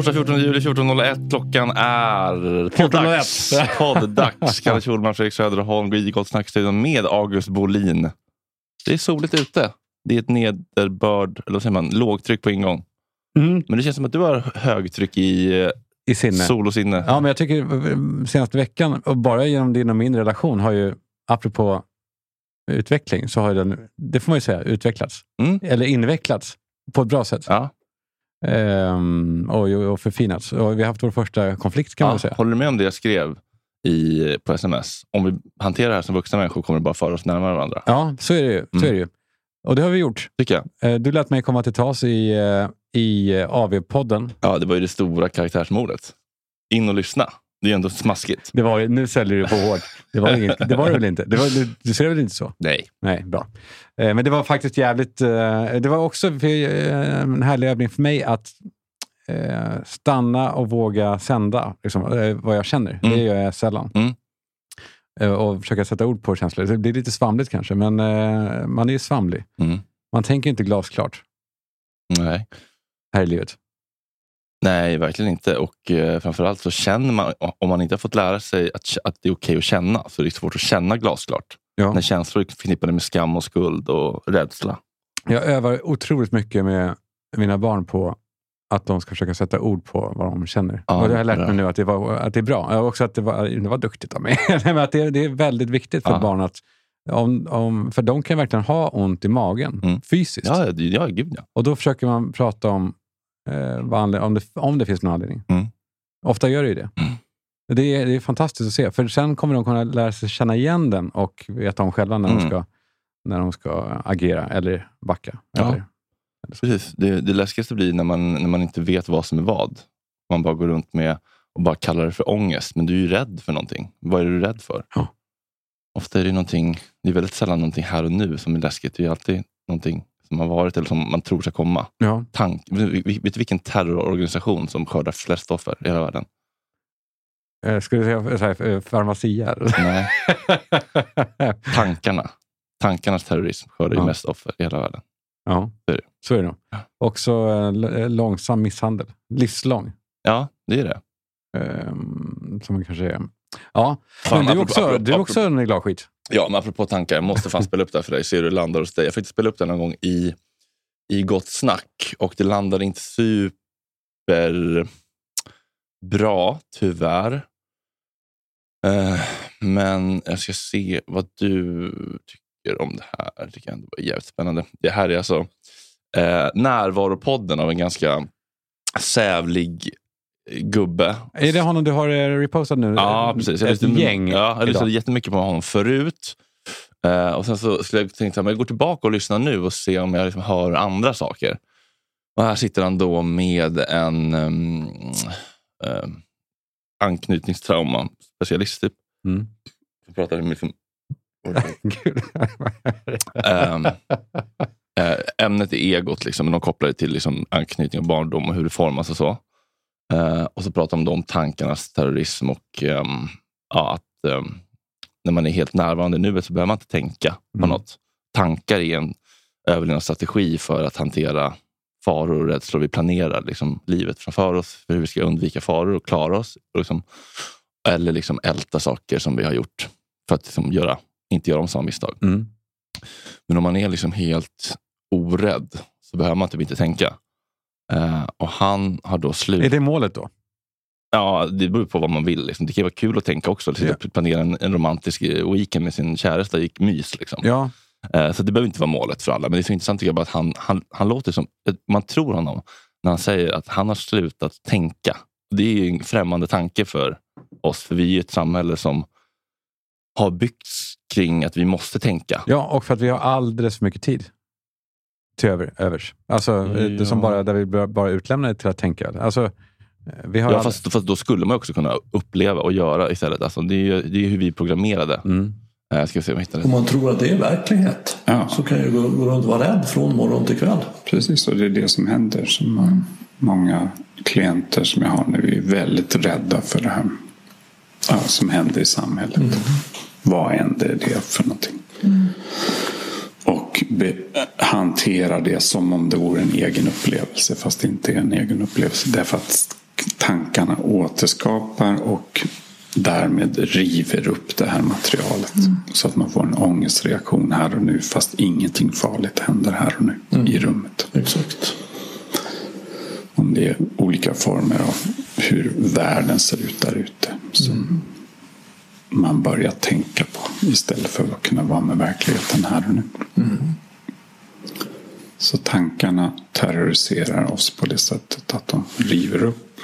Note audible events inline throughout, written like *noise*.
Torsdag 14 juli 14.01. Klockan är 14.01. Podddags. *laughs* Kalle Schulman, Fredrik Söderholm, Gott Snackstudion med August Bolin. Det är soligt ute. Det är ett nederbörd, eller vad säger man, lågtryck på ingång. Mm. Men det känns som att du har högtryck i I sinne. sol och sinne. Ja, men jag tycker eh, senaste veckan, och bara genom din och min relation, har ju, apropå utveckling, så har den, det får man ju säga, utvecklats. Mm. Eller invecklats på ett bra sätt. Ja. Ehm, och, och förfinats. Och vi har haft vår första konflikt kan man Ja, väl säga. håller du med om det jag skrev i, på sms? Om vi hanterar det här som vuxna människor kommer det bara föra oss närmare varandra. Ja, så är det ju. Så Mm. är det ju. Och det har vi gjort. Tycker jag. Eh, Du lät mig komma till tals i, eh, i eh, AV-podden. Ja, det var ju det stora karaktärsmordet. In och lyssna. Det är ju ändå smaskigt. Det var, nu säljer du på hårt. Det var, inget, det var det väl inte? Det var, du, du ser väl inte så? Nej. Nej, bra. Eh, Men det var faktiskt jävligt... eh, Det var också eh, en härlig övning för mig att stanna och våga sända liksom, vad jag känner. Mm. Det gör jag sällan. Mm. Och försöka sätta ord på känslor. Det blir lite svamligt kanske, men man är ju svamlig. Mm. Man tänker inte glasklart Nej. här i livet. Nej, verkligen inte. Och eh, framförallt så känner man, om man inte har fått lära sig att, att det är okej att känna, så är det svårt att känna glasklart. Ja. När känslor är förknippade med skam och skuld och rädsla. Jag övar otroligt mycket med mina barn på att de ska försöka sätta ord på vad de känner. Ja, och det har jag lärt mig nu att det, var, att det är bra. Jag också att det var, det var duktigt av mig. *laughs* Att det, det är väldigt viktigt för Ja. barn att om, om, för de kan verkligen ha ont i magen Mm. fysiskt. Ja, ja gud ja. Och då försöker man prata om, eh, om, det, om det finns någon anledning. Mm. Ofta gör det ju det. Mm. Det, är, det är fantastiskt att se, för sen kommer de kunna lära sig känna igen den och veta om själva när, de, Mm. ska, när de ska agera eller backa. Ja. Eller, Precis. Det, det läskigaste blir när man, när man inte vet vad som är vad. Man bara går runt med och bara kallar det för ångest. Men du är ju rädd för någonting. Vad är du rädd för? Ja. Ofta är det någonting, det är väldigt sällan någonting här och nu som är läskigt. Det är alltid någonting som har varit eller som man tror ska komma. ja. Tank, vet vet du vilken terrororganisation som skördar flest offer i hela världen? Eh, Skulle du säga så här, eh, farmacia? Nej, *laughs* tankarna. Tankarnas terrorism skördar ju Ja. mest offer i hela världen. ja, Så är det. så är det nog. Också eh, eh, långsam misshandel. Livslång. Ja, det är det. ehm, som man kanske är. Ja, Fan, men du är apropå- också, apropå- du är också en glad skit. Ja, men apropå tankar, jag måste fan spela upp det här för dig. Se hur det landar hos dig. Jag fick spela upp det någon gång i, i Gott Snack och det landade inte super bra, tyvärr. Eh, men jag ska se vad du tycker om det här. Det kan vara jävligt spännande. Det här är alltså eh, närvaropodden av en ganska sävlig gubbe. Är det honom du har eh, repostat nu? Ja, precis. Jag Ett lyssnade, gäng ja, jag lyssnade jättemycket på honom förut. Eh, och Sen så skulle jag tänka att jag går tillbaka och lyssnar nu och se om jag liksom hör andra saker. Och Här sitter han då med en... Um, um, anknytningstrauma specialist. Typ. Mm. Jag pratade med liksom, *laughs* eh, ämnet är egot, liksom, men de kopplar det till liksom, anknytning och barndom och hur det formas och så. Eh, och så pratar de om tankarnas terrorism och ehm, ja, att ehm, när man är helt närvarande i nuet så behöver man inte tänka på Mm. något. Tankar är en överlevnadsstrategi för att hantera faror och rädslor. Vi planerar liksom, livet framför oss, för hur vi ska undvika faror och klara oss. Och liksom, eller liksom älta saker som vi har gjort för att liksom, göra, inte göra om samma misstag. Mm. Men om man är liksom helt orädd så behöver man typ inte tänka. Eh, och han har då slut... Är det målet då? Ja, det beror på vad man vill. Liksom. Det kan vara kul att tänka också. Liksom, Ja. Planera en, en romantisk eh, weekend med sin käresta gick mys. Liksom. Ja. Eh, så det behöver inte vara målet för alla. Men det är så intressant tycker jag bara att han, han, han låter som... Man tror honom när han säger att han har slutat tänka. Det är ju en främmande tanke för oss. För vi är ett samhälle som har byggts kring att vi måste tänka. ja, och för att vi har alldeles för mycket tid till över, övers. Alltså, eh, det som Ja. bara, där vi bara utlämnar till att tänka. Alltså, eh, vi har Ja, fast, fast då skulle man också kunna uppleva och göra istället. Alltså, det, är, ju- det är hur vi är programmerade. Mm. Eh, ska se om jag hittar det. Om man tror att det är verklighet Ja. så kan jag gå, gå runt och vara rädd från morgon till kväll. Precis, och det är det som händer. Som har många klienter som jag har nu är väldigt rädda för det här ja, som händer i samhället. Vad än det är det för någonting. Och be, hantera det som om det vore en egen upplevelse fast det inte är en egen upplevelse. Därför att tankarna återskapar och därmed river upp det här materialet. Så att man får en ångestreaktion här och nu fast ingenting farligt händer här och nu i rummet. Exakt. Om det är olika former av hur världen ser ut där ute. Som man börjar tänka på istället för att kunna vara med verkligheten här och nu. Så tankarna terroriserar oss på det sättet att de river upp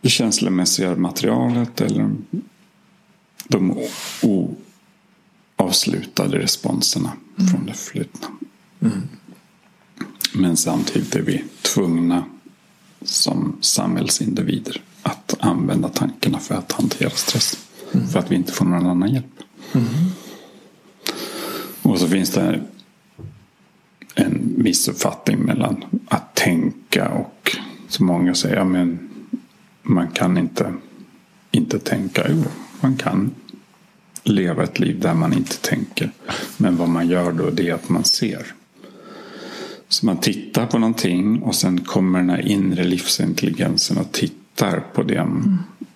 det känslomässiga materialet eller de oavslutade responserna från det förflutna. Men samtidigt är vi tvungna som samhällsindivider att använda tankarna för att hantera stress. För att vi inte får någon annan hjälp. Och så finns det en missuppfattning mellan att tänka och som många säger, ja, men man kan inte, inte tänka. Jo, man kan leva ett liv där man inte tänker. Men vad man gör då det är att man ser. Så man tittar på någonting och sen kommer den här inre livsintelligensen och tittar på det.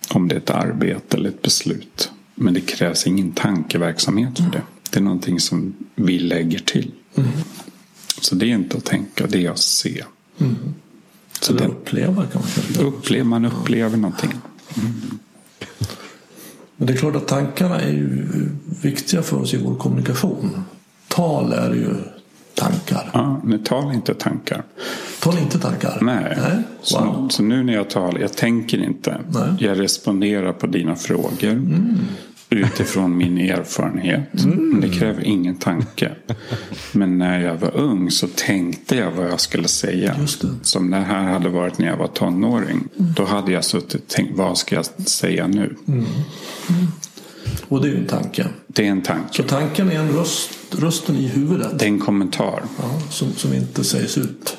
Om det är ett arbete eller ett beslut. Men det krävs ingen tankeverksamhet för det. Det är någonting som vi lägger till. Så det är inte att tänka, det är att se. Så det uppleva kan man säga. Upplever, man upplever någonting. Men det är klart att tankarna är ju viktiga för oss i vår kommunikation. Tal är ju tankar. Ja, men tala inte tankar. Tal inte tankar. Nej. Nej. Så, Wow. så nu när jag talar, jag tänker inte. Nej. Jag responderar på dina frågor. Utifrån min erfarenhet. Men Det kräver ingen tanke. Men när jag var ung så tänkte jag vad jag skulle säga. Som det här hade varit när jag var tonåring. Då hade jag suttit och tänkt, vad ska jag säga nu? Och det är ju en tanke. Det är en tanke. Så tanken är en röst, rösten i huvudet. Det är en kommentar. Ja, som, som inte sägs ut.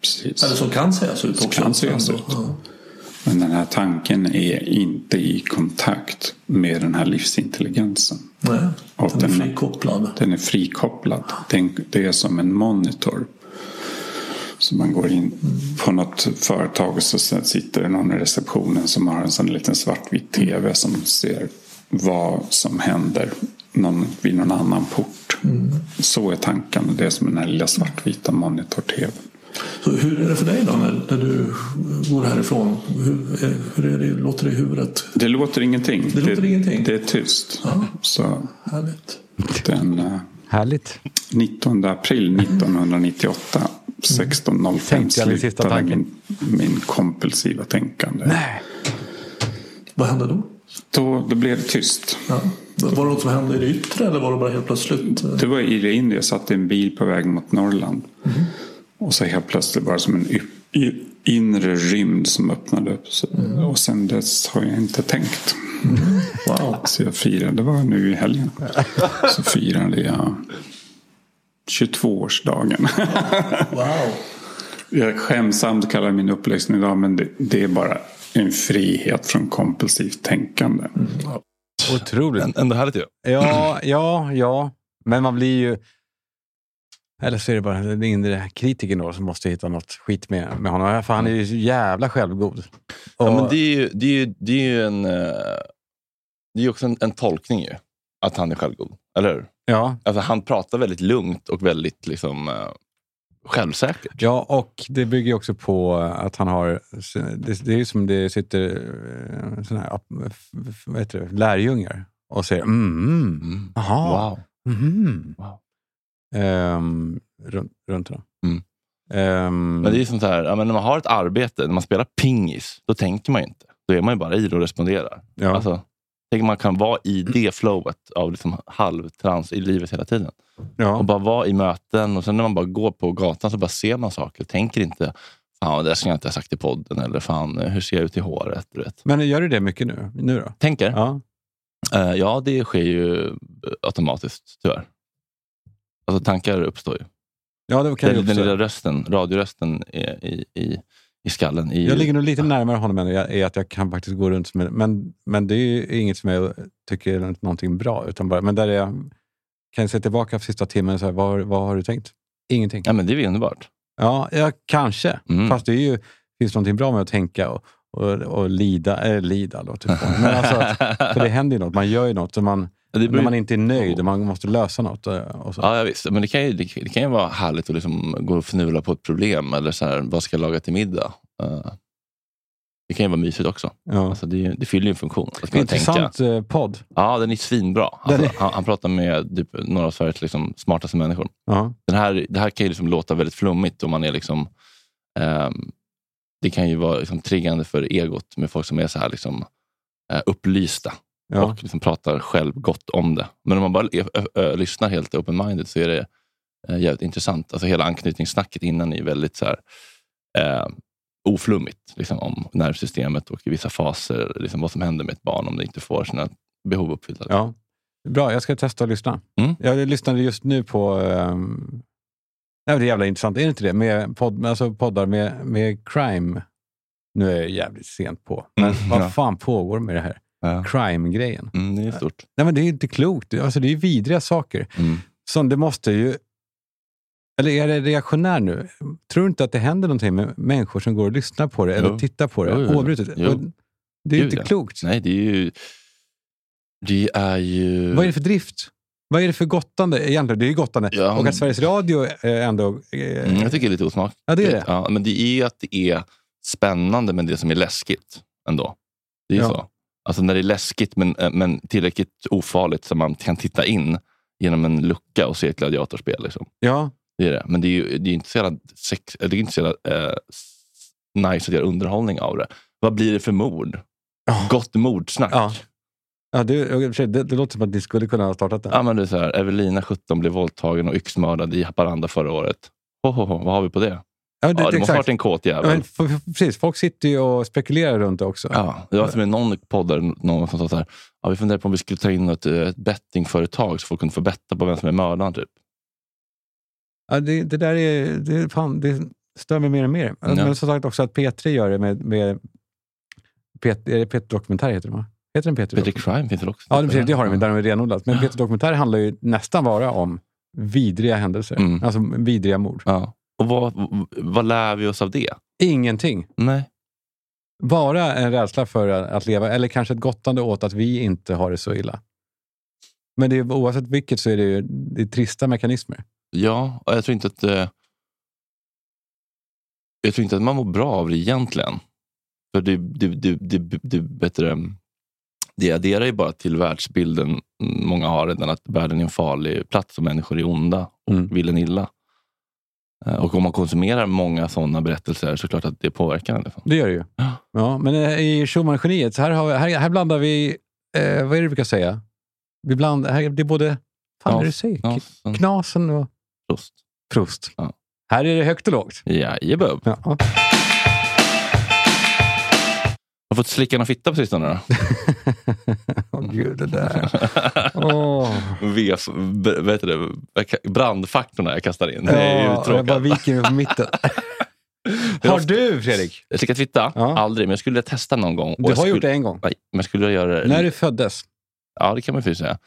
Precis. Eller som kan sägas ut Som också. kan sägas ut. Ja. Men den här tanken är inte i kontakt med den här livsintelligensen. Nej, Och den är den- frikopplad. Den är frikopplad. Den, det är som en monitor. Så man går in på något företag och så sitter det någon i receptionen som har en sån liten svartvit tv som ser vad som händer någon, vid någon annan port. Så är tankarna. Det är som den här lilla svartvita monitor-tvn. Så hur är det för dig då när, när du går härifrån? Hur, hur är det, låter det i huvudet? Det låter ingenting. Det låter ingenting. Det är tyst. Ja. Så Härligt. den eh, Härligt. 19 april 1998 16.05 Tänkte jag min sista slutade min, min kompulsiva tänkande. Nej. Vad hände då? Då, då blev det tyst. Ja. Var det något som hände i det yttre eller var det bara helt plötsligt? Det var i det inre. Jag satt i en bil på väg mot Norrland. Mhm. Och så helt plötsligt bara som en inre rymd som öppnade upp sig. Och sen dess har jag inte tänkt. Wow. Så jag firade, det var nu i helgen. Så firade jag 22-årsdagen. wow. Jag skämsamt kallar min uppläxning idag men det, det är bara en frihet från kompulsivt tänkande. Otroligt. Ändå härligt ju. Ja, ja, ja. Men man blir ju... Eller så är det bara den inre kritiken då som måste hitta något skit med, med honom. För han är ju så jävla självgod. Och, Ja, men det är ju, det är ju, det är ju en... eh, Det är också en, en tolkning ju. Att han är självgod. Eller hur? ja, Alltså, han pratar väldigt lugnt och väldigt liksom, eh, självsäkert. ja, och det bygger också på att han har... Det, det är ju som det sitter eh, såna här, vad heter det, lärjungar och säger mm, mm, Mm. aha, Wow. mhm. Wow. Ehm, runt, runt då. Mm. Ehm, Men det är sånt här, ja, men när man har ett arbete, när man spelar pingis, då tänker man ju inte. Då är man ju bara i det och responderar. ja. Alltså, tänk man kan vara i det flowet av liksom halvtrans i livet hela tiden. ja. Och bara vara i möten och sen när man bara går på gatan så bara ser man saker. Tänker inte, fan det skulle jag inte ha sagt i podden. Eller fan, hur ser jag ut i håret? Du vet. Men gör du det mycket nu, nu då? Tänker? Ja. Eh, ja, det sker ju automatiskt tyvärr. Alltså tankar uppstår ju. Ja, det kan Den, ju den lilla rösten, radiorösten är i, i, i skallen. I, Jag ligger nog lite närmare honom än jag är att jag kan faktiskt gå runt med men, men det är ju inget som jag tycker är någonting bra. Utan bara, men där är jag, kan jag se tillbaka på sista timmen och säga, vad, vad har du tänkt? Ingenting. Ja, men det är ju underbart. Ja, ja kanske. Mm. Fast det är ju, finns någonting bra med att tänka och, och, och lida. Äh, lida låter det fan. Men alltså, att, *laughs* för det händer ju något. Man gör ju något. Så man, Det beror när man inte är nöjd och man måste lösa något. eh, Och så. Ja, ja, visst. Men det kan ju, det, det kan ju vara härligt att liksom gå och fnula på ett problem. Eller så här, vad ska jag laga till middag? Eh, det kan ju vara mysigt också. Ja. Alltså, det, det fyller ju en funktion. Att Intressant tänka. eh, podd. Ja, den är svinbra. Alltså, är- han, han pratar med typ, några av Sveriges liksom, smartaste människor. Ja. Den här, det här kan ju liksom låta väldigt flummigt. om man är liksom, ehm, Det kan ju vara liksom, triggande för egot med folk som är så här liksom, eh, upplysta Ja. och liksom pratar själv gott om det. Men om man bara ö, ö, lyssnar helt open-minded så är det eh, jävligt intressant. Alltså hela anknytningssnacket innan är väldigt så här, eh, oflummigt liksom, om nervsystemet och i vissa faser liksom, vad som händer med ett barn om det inte får sina behov uppfyllda. Ja. Bra, jag ska testa att lyssna. Mm. Jag lyssnade just nu på... Um, ja, det är jävla intressant, är det inte det? Med podd, alltså poddar med, med crime. Nu är jag jävligt sent på. Men Mm, vad ja. fan pågår med det här? Ja. Crime-grejen. Mm, det är stort. Nej, men det är inte klokt. Alltså, det är ju vidriga saker. Mm. Som det måste ju... Eller är det reaktionär nu? Tror du inte att det händer någonting med människor som går och lyssnar på det eller Jo. tittar på det Jo, oavbrutet? Det är ju inte ja. klokt. Nej, det är ju... Det är ju... Vad är det för drift? Vad är det för gottande egentligen? Det är ju gottande. Ja, och att Sveriges Radio eh, ändå... Eh, Mm, jag tycker det är lite osmakligt. Ja, det är det. Ja, men det är ju att det är spännande men det som är läskigt ändå. Det är ju Ja. så. Alltså när det är läskigt men, eh, men tillräckligt ofarligt så man kan titta in genom en lucka och se ett gladiatorspel. Liksom. ja, Det är det. Men det är ju det är inte så jävla, sex, det är inte så jävla eh, nice att göra underhållning av det. Vad blir det för mord? Ja. Gott mordsnack. Ja. Ja det, det, det låter som att ni skulle kunna ha startat den. Ja, men det är så här, Evelina 17 blev våldtagen och yxmördad i Haparanda förra året. Ho, ho, ho, vad har vi på det? Ja, Ja, det måste ha varit en kåt Ja, jävel. men, f- f- precis, folk sitter ju och spekulerar runt det också. Ja, det var som i någon podd där någon som sa så här, ja, vi funderar på om vi skulle ta in ett, eh, ett bettingföretag så folk kunde få betta på vem som är mördaren. Typ. Ja, det, det där är, det, fan, det stör mig mer och mer. Ja. Men som sagt också att P3 gör det med... med Pet, är det P3 Dokumentär heter det va? Heter den P3 Peter Dokumentär? Crime finns väl också? Ja, det, det har de, där de är renodlat. Men. P3 Dokumentär handlar ju nästan bara om vidriga händelser. Mm. Alltså vidriga mord. Ja. Och vad, vad lär vi oss av det? Ingenting. Nej. Bara en rädsla för att leva, eller kanske ett gottande åt att vi inte har det så illa. Men det är, oavsett vilket så är det ju det är trista mekanismer. Ja, och jag tror inte att eh, jag tror inte att man mår bra av det egentligen. För det, det, det, det, det, bättre, det adderar ju bara till världsbilden många har redan, att världen är en farlig plats och människor är onda och Mm. vill en illa. Eh, Och om man konsumerar många sådana berättelser så är det klart att det påverkar en. Det gör det ju. Ja. Men eh, i Schumann-geniet, här, har vi, här, här blandar vi... Eh, vad är det vi brukar säga? Vi blandar, här, det är både... Fan, är det du säger? Ja, K- sen- Knasen och Prost. Proust. Ja. Här är det högt och lågt. Jajebub. Ja. Har fått slicka någon fitta på sistone då? *laughs* Åh gud, det där. Åh. VF, vad heter det? Brandfaktorna jag kastar in. Det är ju Ja, jag tråkigt. bara viker mig på mitten. *laughs* Har du Fredrik? Jag slickat fitta? Ja. Aldrig, men jag skulle testa någon gång. Du jag har skulle, gjort det en gång. Nej, men jag skulle göra det. När du föddes, Ja, det kan man ju säga.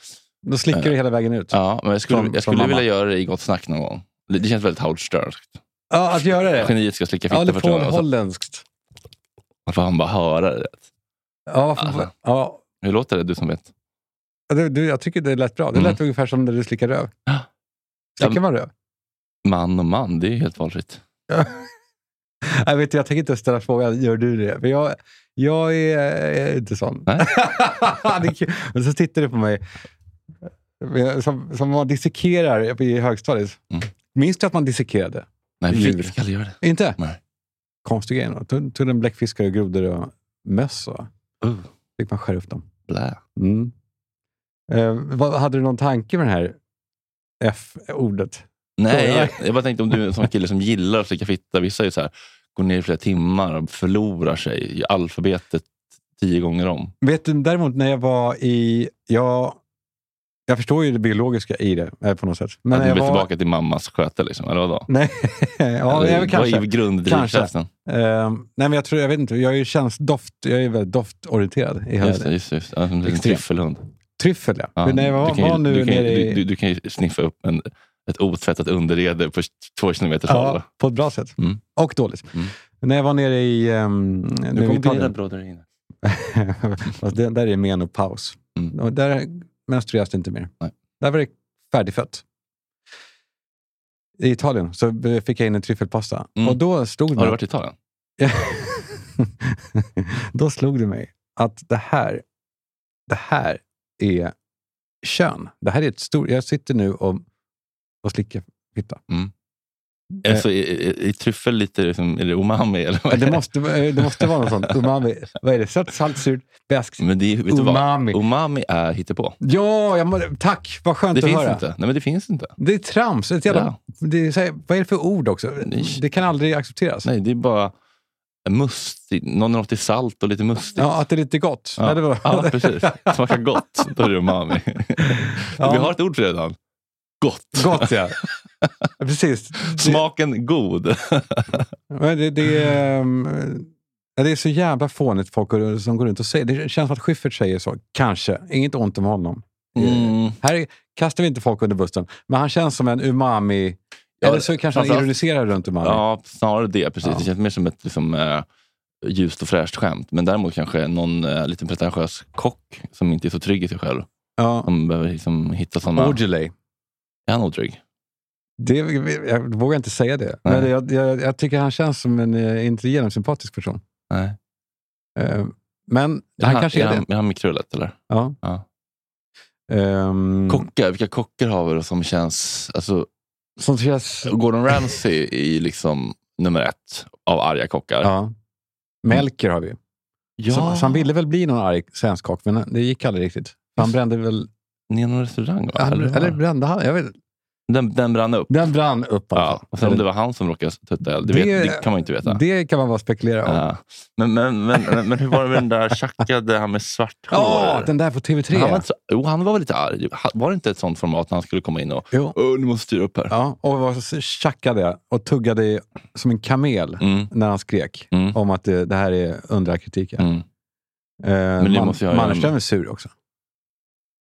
då slickade du hela vägen ut. Ja, men jag skulle, Som- jag skulle vilja göra det i Gott Snack någon gång. Det känns väldigt Howard. Ja, att göra det. Geniet ska slicka fitta Ja, första gången. och så holländskt. får han bara höra det. Ja, för, Alltså. ja. Hur låter det, du som vet? Du, du, jag tycker det lät bra. Det Mm. lät ungefär som när du slickar röv. Slickar Ja, man röv? Man och man, det är ju helt valfritt. *laughs* Jag, vet, jag tänker inte ställa frågan, gör du det? För jag, jag är, inte sån. Nej. *laughs* Och så tittar du på mig som, som man dissekerar i högstadiet. Mm. Minns du att man dissekerade? Nej, vi fick aldrig göra det. Inte? Nej. Konstig grej. Tog, tog en bläckfiskar och grodor och möss och Uh, fick man skära upp dem. blä. Mm. Eh, vad, hade du någon tanke med det här F-ordet? Nej, jag, jag bara tänkte om du är en sån kille som gillar att slicka fitta. Vissa är så här, går ner i flera timmar och förlorar sig i alfabetet tio gånger om. Vet du, däremot när jag var i... Jag, jag förstår ju det biologiska i det eh, på något sätt. Men att du vill var, tillbaka till mammas sköte, liksom, eller vadå? Nej, *laughs* ja, eller, jag, vad är kanske. grunddrivkraften? Eh, nej, men jag tror, jag vet inte, jag är ju känsdoft, jag är väldigt doftorienterad i hela Just det, just. Just. Ja, som en tryffelhund. Tryffel, ja. Ja, jag var, du, kan ju, var nu du, kan, ju- i... du, du, kan ju sniffa upp en, ett otvättat underrede på två kilometers håll. ja, på ett bra sätt. Mm. Och dåligt. Mm. När jag var nere i... Um, Du kommer bli rädd *laughs* det, där är menopaus. Mm. Och där menstrueras det inte mer. Nej. Där var det färdigfött. I Italien så fick jag in en tryffelpasta. Mm. Och då slog det Har du varit i Italien? *laughs* då slog det mig att det här, det här är kön. Det här är ett stort... Jag sitter nu och, och slickar fitta. Eh. Alltså, i, i, I tryffel lite, liksom, är det umami? Eller vad Ja, är Det måste, det måste vara något sånt. *laughs* Umami. Vad är det? Sött, salt, surt, beskt. Men det, är- vet? Umami. Umami är hittepå. Ja, jag må, tack. Vad skönt Det att finns höra. inte. Nej, men det finns inte. Det är trams. Ett jävla, det är, här, vad är det för ord också? Nej. Det kan aldrig accepteras. Nej, det är bara mustigt. Någon har något i salt och lite mustigt. Ja, att det är lite gott. Ja. Ja, det var, Ja, precis. Smakar gott. Då är det umami. *laughs* Ja. Vi har ett ord för det redan. Gott. Gott, ja. *laughs* Precis. Smaken god. Men det, det, är, ehm, det är så jävla fånigt folk som går runt och säger. Det känns som att Schyffert säger så. Kanske. Inget ont om honom. Mm. Här kastar vi inte folk under bussen. Men han känns som en umami. Ja, Eller så kanske han framförallt- ironiserar runt umami. Ja, snarare det. Precis. Ja. Det känns mer som ett liksom, eh, ljust och fräscht skämt. Men däremot kanske någon eh, lite pretentiös kock som inte är så trygg i sig själv. Ja. Som behöver liksom, hitta sådana... Aujalay. Är han otrygg? Det, jag vågar inte säga det. Nej. Men jag, jag, jag tycker han känns som en eh, inte genomsympatisk person. Nej. Eh, Men Är han kanske är, han, det. Är han mikrollet eller? Ja. Ja. Ehm, Kockar, vilka kockar har vi som känns... Alltså, som känns... Gordon Ramsay är liksom nummer ett av arga kockar. Ja. Melker har vi. Ja. Så, så han ville väl bli någon arg svensk kock, men det gick aldrig riktigt. Han brände väl... Ni någon restaurang? Va? Eller, Eller, eller brände han? Jag vet inte. den, den brann upp. Den brann upp Ja. fall. Och sen om det var han som råkade tutta eld, det, Det- det kan man inte veta. Det kan man bara spekulera om. Ja. Men, men, men, men, men hur var det med den där tjackade, han med svart hår? Ja, den där på TV3. han, var så, jo, han var väl lite arg. Var det inte ett sånt format när han skulle komma in och Jo. Åh, ni måste styra upp här? Ja, och var tjackade och tuggade som en kamel Mm, när han skrek mm, om att det, det här är under all kritik. mm. Eh, Man, Mannerström är sur också.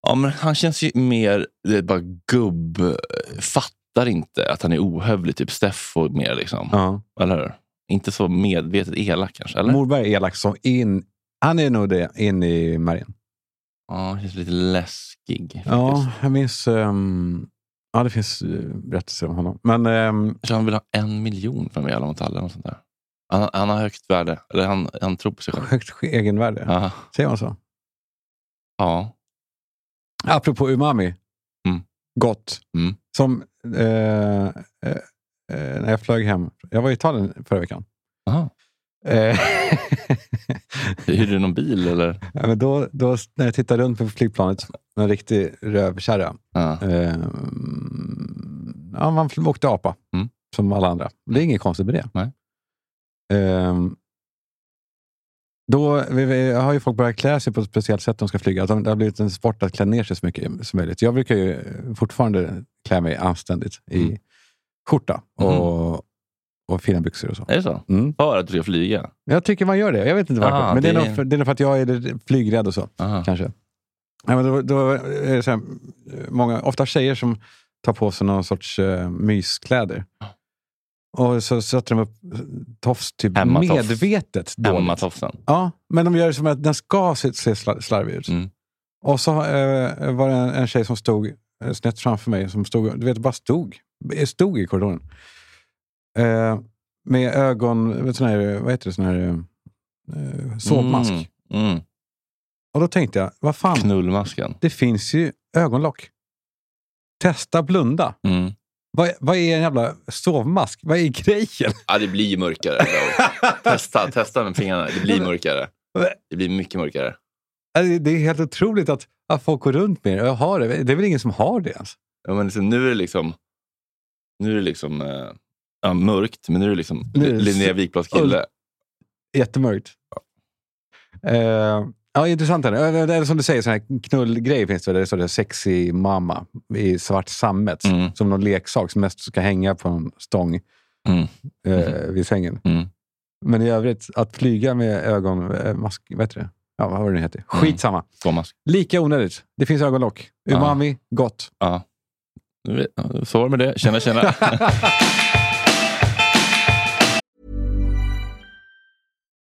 Ja, men han känns ju mer det bara gubb. Fattar inte att han är ohövlig, typ Steffo mer. Liksom. Ja. Eller hur? Inte så medvetet elak kanske? Eller? Morberg är elak som in... Han är nog det in i märgen. Ja, han känns lite läskig. Ja, faktiskt. jag minns... ehm, ja, det finns uh, berättelser om honom. Men ehm, Jag tror han vill ha en miljon för mig, mot alla. Och sånt där. Han, han har högt värde. Eller han, han tror på sig själv. högt egenvärde. Ja. Säger man så? ja. Apropå umami. Mm. Gott. Mm. Som eh, eh, eh, när jag flög hem. Jag var i Italien förra veckan. Aha. Eh, *laughs* Hyrde du någon bil eller? ja, men då, då, när jag tittade runt på flygplanet en riktig rövkärra. Ja. Eh, ja, man åkte apa, Mm. som alla andra. Det är inget konstigt med det. Nej. Eh, Då vi, vi, har ju folk börjat klä sig på ett speciellt sätt när de ska flyga. De, det har blivit en sport att klä ner sig så mycket som möjligt. Jag brukar ju fortfarande klä mig anständigt i Mm. skjorta Mm. och, och fina byxor och så. Är det så? Mm. För att du ska flyga? Jag tycker man gör det. Jag vet inte varför. Ah, men det, är det- nog för, det är nog för att jag är flygrädd och så. Aha. Kanske. Ja, men då, då är det så här, många, ofta tjejer som tar på sig någon sorts uh, myskläder. Och så sätter de upp tofs typ Hemmatofs. medvetet dåligt. Hemmatofsen? Ja, men de gör det som att den ska se, se sla- slarvig ut. Mm. Och så eh, var det en, en tjej som stod eh, snett framför mig, som stod, du vet, bara stod, stod i korridoren. Eh, med ögon, vet, sån här, vad heter det, sån här eh, sovmask. Mm. Mm. Och då tänkte jag, vad fan, Knullmasken. det finns ju ögonlock. Testa blunda. Mm. Vad, vad är en jävla sovmask? Vad är grejen? Ja, det blir mörkare. *laughs* testa, testa med fingrarna. Det blir mörkare. Det blir mycket mörkare. Det är helt otroligt att, att folk går runt med det. Jag har det. Det är väl ingen som har det ens? Ja, men liksom, nu är det liksom, nu är det liksom eh, ja, mörkt, men nu är det liksom Nu är det Linnea Wikblads kille. Jättemörkt. Eh, ja, intressant. Är det. Eller som du säger, sån här knullgrej finns det. Det står det sexy mamma i svart sammet. Mm. Som någon leksak som mest ska hänga på en stång Mm. eh, vid sängen. Mm. Men i övrigt, att flyga med ögonmask, vad heter det? Ja, vad var det heter? Skitsamma. Tvåmask. Lika onödigt. Det finns ögonlock. Umami, gott. Ja. Vet- ja, Så var det med det. Tjena, tjena. *laughs*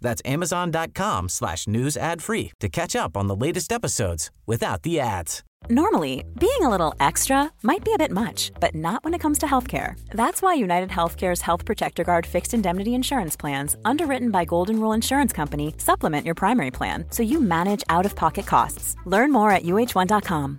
That's amazon.com slash news ad free to catch up on the latest episodes without the ads. Normally, being a little extra might be a bit much, but not when it comes to healthcare. That's why United Healthcare's Health Protector Guard fixed indemnity insurance plans, underwritten by Golden Rule Insurance Company, supplement your primary plan so you manage out of pocket costs. Learn more at uh1.com.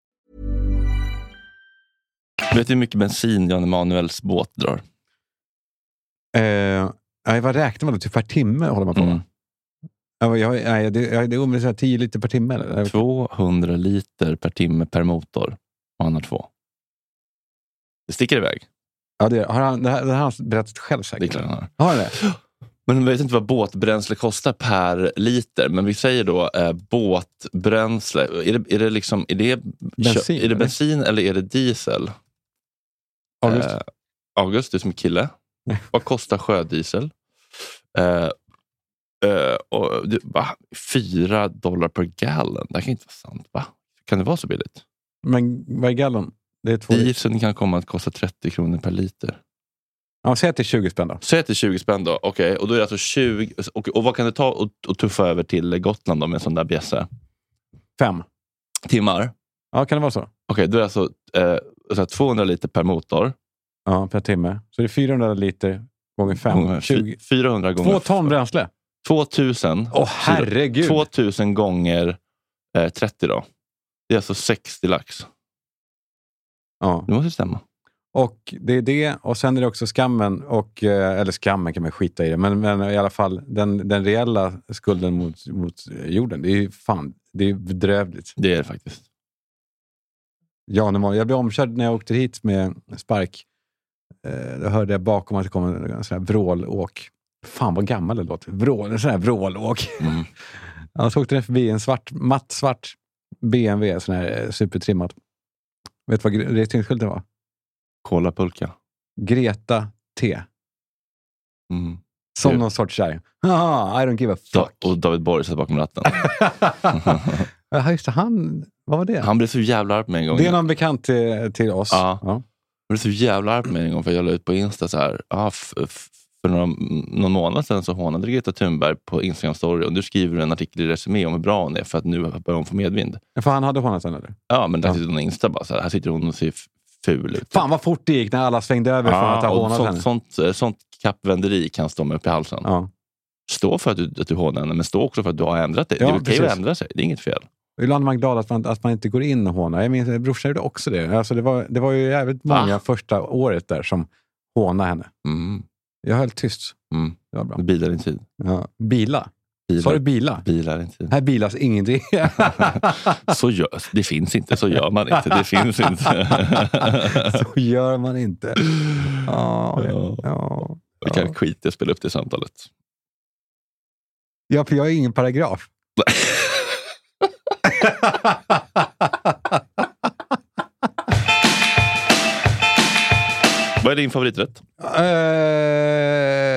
Vet du hur mycket bensin Jan Emanuels båt drar? Eh, vad räknar man då? Typ per timme håller man på? Mm. Ja, jag, det, jag- det är ungefär 10 liter per timme. Eller? 200 liter per timme per motor. Och han har två. Det sticker iväg. Ja, det, har han, det, här, det här har han berättat själv Det är säkert. klart han har. Har han det? Men jag vet inte vad båtbränsle kostar per liter. Men vi säger då eh, båtbränsle. Är det, är det, liksom, är det, Bensin, är det bensin eller är det diesel? August? Eh, August, du som är kille. *laughs* Vad kostar sjödiesel? Eh, eh, och, det, va? Fyra dollar per gallon. Det här kan inte vara sant. Va? Kan det vara så billigt? Men vad är gallon? Det är två. Dieseln kan komma att kosta 30 kronor per liter. Ja, säg att det är 20 spänn då. Säg att det är 20 spänn då. Okej, och då är det alltså 20. Och, och vad kan det ta att att tuffa över till Gotland då med en sån där bjässe? Fem. Timmar? Ja, kan det vara så? Okej, då är det alltså eh, så här 200 liter per motor. Ja, per timme. Så det är 400 liter gånger fem. Gånger 20. fy- 400 gånger... Två ton bränsle. 2000. Åh, herregud. 2000 gånger eh, 30 då. Det är alltså 60 lax. Ja. Det måste stämma. Och det är det och sen är det också skammen, och, eh, eller skammen kan man skita i det, men, men i alla fall den, den reella skulden mot, mot jorden. Det är ju fan, det är bedrövligt. Det är det faktiskt. Jan Emanuel, jag blev omkörd när jag åkte hit med spark Eh, då hörde jag bakom att det kom en, en sån här vrålåk. Fan vad gammal det låter. Vrål, en sån här vrålåk. Mm. *laughs* Så åkte den förbi en svart, matt svart BMW, sån här eh, supertrimmad. Vet du vad registreringsskylten var? Kolapulka. Greta T. Mm. Som någon sorts. Haha, I don't give a Da- fuck. och David Borg satt bakom ratten. *laughs* *laughs* Ja, just det. Han, vad var det? Han blev så jävla arg på mig en gång. det är någon bekant till, till oss. Ja. Ja. Jag blev så jävla arg på mig en gång för jag la ut på Insta så här. Ah, för några, någon månad sedan så hånade Greta Thunberg på Instagram story och nu skriver du en artikel i Resumé om hur bra hon är för att nu börjar hon få medvind. För han hade hånat eller? Ja, men där Ja. sitter hon på Insta bara så här. Här sitter hon och ser ful ut. Fan vad fort det gick när alla svängde över från att ha hånat sånt, henne. sånt, eh, sånt kappvänderi kan stå mig upp i halsen. Ja. Stå för att du, att du hånar henne, men stå också för att du har ändrat dig. Ja, det är okej att ändra sig, det är inget fel. Ibland är man glad att man, att man inte går in och hånar. Jag minns brorsan gjorde också det. Alltså det, var, det var ju jävligt många första året där som hånade henne. Mm. Jag höll tyst. Mm. Det var bra. Bilar din tid. Ja. Bila? Bilar, Sa du bila? bilar din tid. Här bilas ingenting. *laughs* Så gör, det finns inte, så gör man inte. Det finns inte. *laughs* Så gör man inte. Ja, Ja. ja. Vi kan skita i att spela upp det samtalet. ja, för jag är ingen paragraf. *laughs* *laughs* Vad är din favoriträtt? Eh,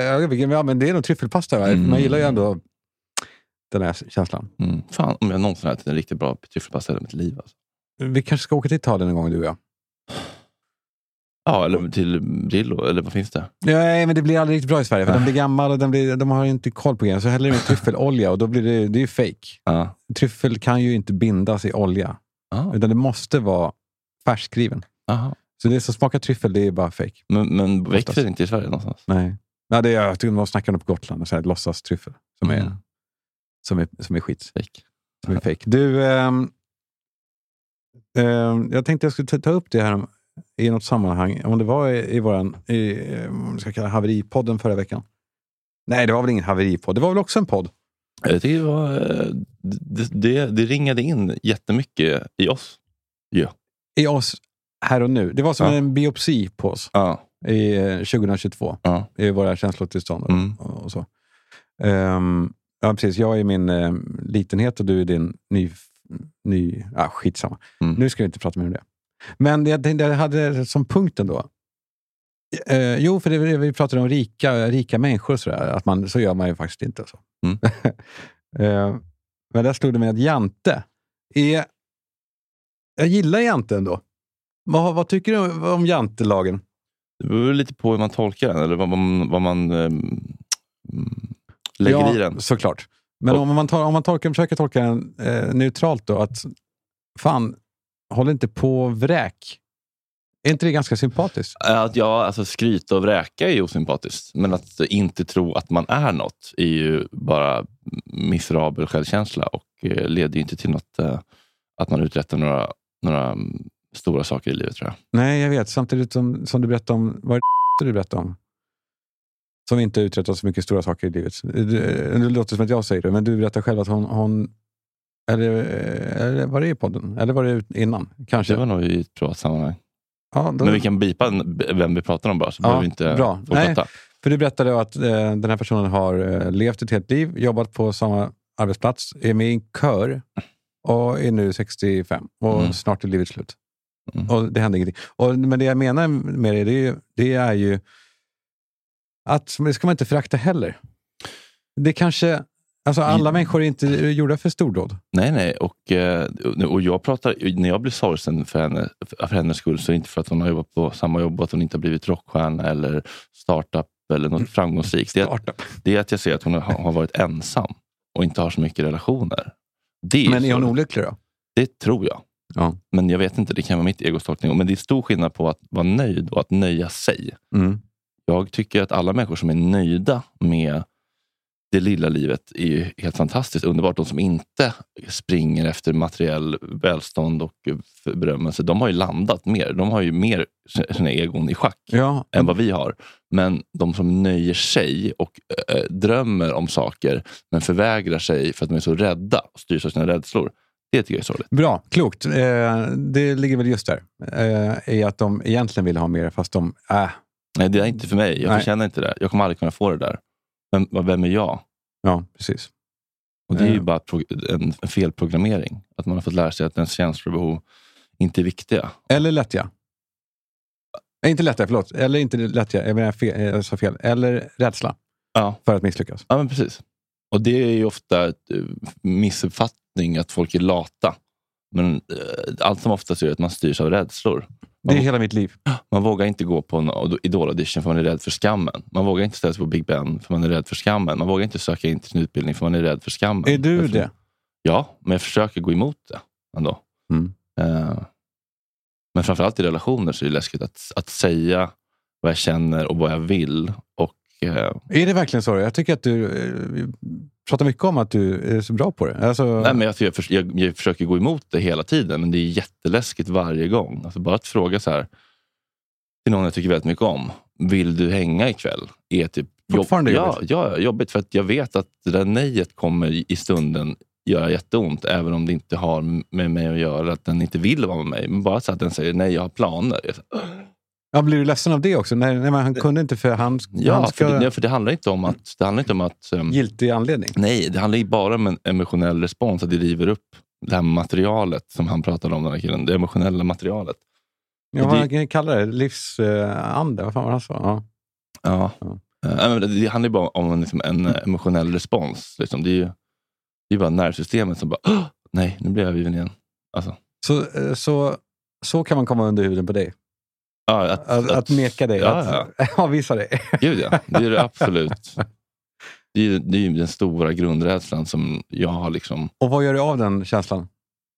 jag vet ja, men det är nog tryffelpasta. va? Mm. Man gillar ju ändå den här känslan. Mm. Fan, om jag någonsin ätit en riktigt bra tryffelpasta i hela mitt liv. Alltså. Vi kanske ska åka till Italien en gång du och jag. Ja, eller till Brillo, eller vad finns det? Nej, men det blir aldrig riktigt bra i Sverige. För den blir gammal och den blir, de har inte koll på grejen. Så häller de i tryffelolja och då blir det, det är ju fake. Ja. Tryffel kan ju inte bindas i olja. Ah. Utan det måste vara färskskriven. Aha. Så det som smakar tryffel, det är bara fake. Men, men växer inte i Sverige någonstans? Nej. Ja, det är, jag tycker de snackar om på Gotland, och så här, låtsas tryffel. Som är, Mm. som är, som är skit. Fake. Som är fake. Du, ehm, ehm, jag tänkte jag skulle ta, ta upp det här i något sammanhang. Om det var i, i våran, i, eh, ska kalla haveripodden förra veckan. Nej, det var väl ingen haveripodd. Det var väl också en podd. Det, var, eh, det, det, det ringade in jättemycket i oss. Ja. I oss här och nu. Det var som Ja. en biopsi på oss Ja. i eh, 2022. Ja. I våra känslotillstånd Mm. och så. Ehm, ja, precis. Jag är min eh, litenhet och du är din ny... ny ah, skitsamma. Mm. Nu ska vi inte prata mer om det. Men jag, jag hade som punkten då. Eh, jo, för det, vi pratade om rika, rika människor och sådär. Att man, så gör man ju faktiskt inte. Så. Mm. *laughs* Eh, men där stod det med att Jante är... Jag gillar Jante ändå. Vad, vad tycker du om Jantelagen? Det beror lite på hur man tolkar den, eller vad man, vad man mm, lägger ja, i den. såklart. Men Och- om man, tar, om man tolkar, försöker tolka den eh, neutralt då, att fan, håll inte på och vräk. Är inte det ganska sympatiskt? Att ja, alltså skryta och vräka är ju osympatiskt. Men att inte tro att man är något är ju bara miserabel självkänsla och eh, leder ju inte till något, eh, att man uträttar några, några mm, stora saker i livet tror jag. Nej, jag vet. Samtidigt som, som du berättade om, vad är det *laughs* du berättade om? Som inte uträttat så mycket stora saker i livet. Det, det låter som att jag säger det, men du berättar själv att hon, hon eller, eller var det i podden? Eller var det innan? Kanske. Det var nog i ett privat sammanhang. ja, då, Men vi kan bipa vem vi pratar om bara, så Ja, behöver vi inte bra. fortsätta. För du berättade att eh, den här personen har eh, levt ett helt liv, jobbat på samma arbetsplats, är med i en kör och är nu 65 och Mm. snart är livet slut. Mm. Och det händer ingenting. Och, men det jag menar med det, det är, ju- det är ju att det ska man inte förakta heller. Det kanske, alltså alla människor är inte gjorda för stordåd. Nej, nej. Och, eh, och jag pratar, när jag blir sorgsen för, henne, för hennes skull så är det inte för att hon har jobbat på samma jobb och att hon inte har blivit rockstjärna eller startup eller något framgångsrikt. Det är, det är att jag ser att hon har, varit ensam och inte har så mycket relationer. Det är Men är hon olycklig då? Det tror jag. Ja. Men jag vet inte, det kan vara mitt egos tolkning. Men det är stor skillnad på att vara nöjd och att nöja sig. Mm. Jag tycker att alla människor som är nöjda med det lilla livet är ju helt fantastiskt underbart. De som inte springer efter materiell välstånd och berömmelse, de har ju landat mer. De har ju mer sina egon i schack Ja, än vad vi har. Men de som nöjer sig och eh, drömmer om saker men förvägrar sig för att de är så rädda och styrs av sina rädslor. Det tycker jag är sorgligt. Bra, klokt. Eh, det ligger väl just där. Eh, I att de egentligen vill ha mer, fast de, äh, Nej, det är inte för mig. Jag förtjänar inte det. Jag kommer aldrig kunna få det där. Men vem är jag? Ja, precis. Och Det är ju Ja. bara en, en felprogrammering. Att man har fått lära sig att ens känslor och behov inte är viktiga. Eller lättja. Nej, inte lättja, förlåt. Eller inte lättja, jag menar fel, jag sa fel. Eller rädsla Ja. för att misslyckas. Ja, men precis. Och det är ju ofta eh, missuppfattning att folk är lata. Men eh, allt som oftast är att man styrs av rädslor. Det är Man, hela mitt liv. man vågar inte gå på en idol-audition för man är rädd för skammen. Man vågar inte ställa sig på Big Ben för man är rädd för skammen. Man vågar inte söka in till sin utbildning för man är rädd för skammen. Är du Därför- det? Ja, men jag försöker gå emot det ändå. Mm. Eh, men framförallt i relationer så är det läskigt att, att säga vad jag känner och vad jag vill. Och, Är det verkligen så? Jag tycker att du eh, pratar mycket om att du är så bra på det. Alltså, nej, men jag, jag, jag, jag försöker gå emot det hela tiden, men det är jätteläskigt varje gång. Alltså bara att fråga så här till någon jag tycker väldigt mycket om. Vill du hänga ikväll? Är typ Fortfarande ja, jobbigt? ja, jobbigt. För att jag vet att det där nejet kommer i- stunden göra jätteont, även om det inte har med mig att göra, att den inte vill vara med mig. Men bara så att den säger nej, jag har planer. Jag ja, blir du ledsen av det också? Nej, nej men han kunde inte för han, Ja, han ska... för det, för det handlar inte om att... Det handlar inte om att ehm, Giltig anledning. nej, det handlar ju bara om en emotionell respons, att det river upp det här materialet som han pratade om, den här killen. Det emotionella materialet. Ja, vad det- kan jag kalla det? Livsande? vad fan var det han sa? Ja. Ja. Ja. Eh, nej, men det, det handlar ju bara om en, liksom, en eh, emotionell respons. Liksom. Det är ju det är bara nervsystemet som bara, "Åh, nej, nu blir jag övergiven igen. Alltså, Så, eh, så, så kan man komma under huden på dig? Ja, att, Att, att neka dig? Ja, att *laughs* avvisa dig? Gud ja, det är det *laughs* absolut. Det är, det är den stora grundrädslan som jag har liksom Och vad gör du av den känslan?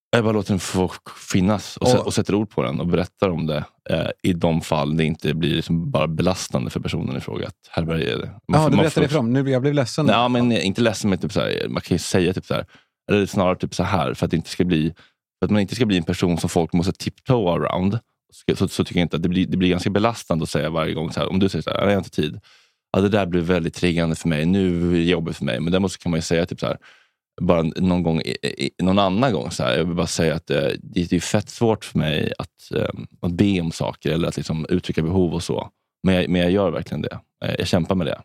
Jag bara låter den få finnas och, Och- och sätter ord på den och berättar om det eh, i de fall det inte blir liksom bara belastande för personen i fråga att härbärgera det. Man Ja, du man berättade det för dem. Nu, jag blev ledsen. Ja, men inte ledsen, men typ så här, man kan ju säga typ så här, eller snarare typ så här, för att, det inte ska bli, för att man inte ska bli en person som folk måste tiptoe around. Så, så, tycker jag inte att det blir, det blir ganska belastande att säga varje gång, så här, om du säger så här, jag har inte tid. Ja, det där blev väldigt triggande för mig, nu är det jobbigt för mig. Men däremot kan man ju säga typ så här, bara någon, gång, någon annan gång. Så här, jag vill bara säga att eh, det är fett svårt för mig att, eh, att be om saker eller att liksom uttrycka behov och så. Men jag, men jag gör verkligen det. Eh, Jag kämpar med det.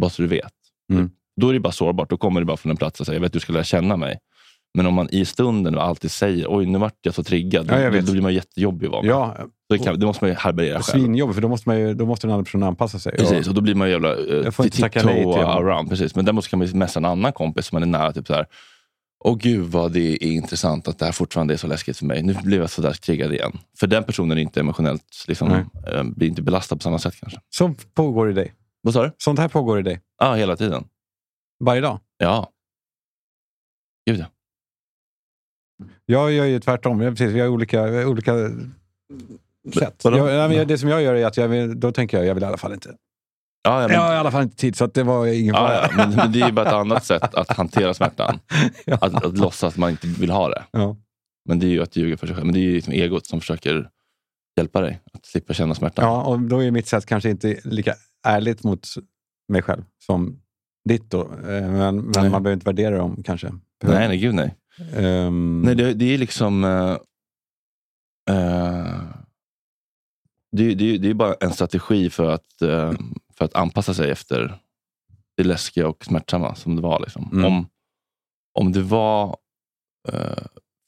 Bara så du vet. Mm. Då är det bara sårbart. Då kommer det bara från en plats och säger, jag vet att du ska lära känna mig. Men om man i stunden alltid säger, oj nu vart jag så triggad. Ja, jag då, blir man jättejobbig att vara. Ja, det, kan, det måste man ju härbärgera själv. svinjobbigt, för då måste, man ju, då måste den andra personen anpassa sig. Precis, Och, då blir man ju jävla uh, Jag får inte tacka nej till honom. around. Precis. Men däremot kan man ju messa en annan kompis som man är nära. Typ så här, Åh gud vad det är intressant att det här fortfarande är så läskigt för mig. Nu blev jag sådär triggad igen. För den personen är inte emotionellt, liksom, eh, blir inte belastad på samma sätt kanske. Sånt pågår i dig. Vad sa du? Sånt här pågår i dig. Ja, hela tiden. Varje dag. Ja. Gud ja. Jag gör ju tvärtom. Jag, precis, vi har olika, olika sätt. Jag, nej, jag, det som jag gör är att jag vill, då tänker jag jag vill i alla fall inte. Ja, ja, men, Jag har i alla fall inte tid, så att det var ingen fara. ja, ja, men, men det är ju bara ett annat sätt att hantera smärtan. *laughs* Ja. Att, att låtsas att man inte vill ha det. Ja. Men det är ju att ljuga för sig själv. Men det är ju liksom egot som försöker hjälpa dig att slippa känna smärtan. Ja, och då är mitt sätt kanske inte lika ärligt mot mig själv som ditt. Då. Eh, Men, men man behöver inte värdera dem kanske. Nej, nej, gud nej. Ehm, Nej, det, det är liksom... eh, eh, det, det, det är bara en strategi för att, eh, för att anpassa sig efter det läskiga och smärtsamma som det var. Liksom. Mm. Om, om det var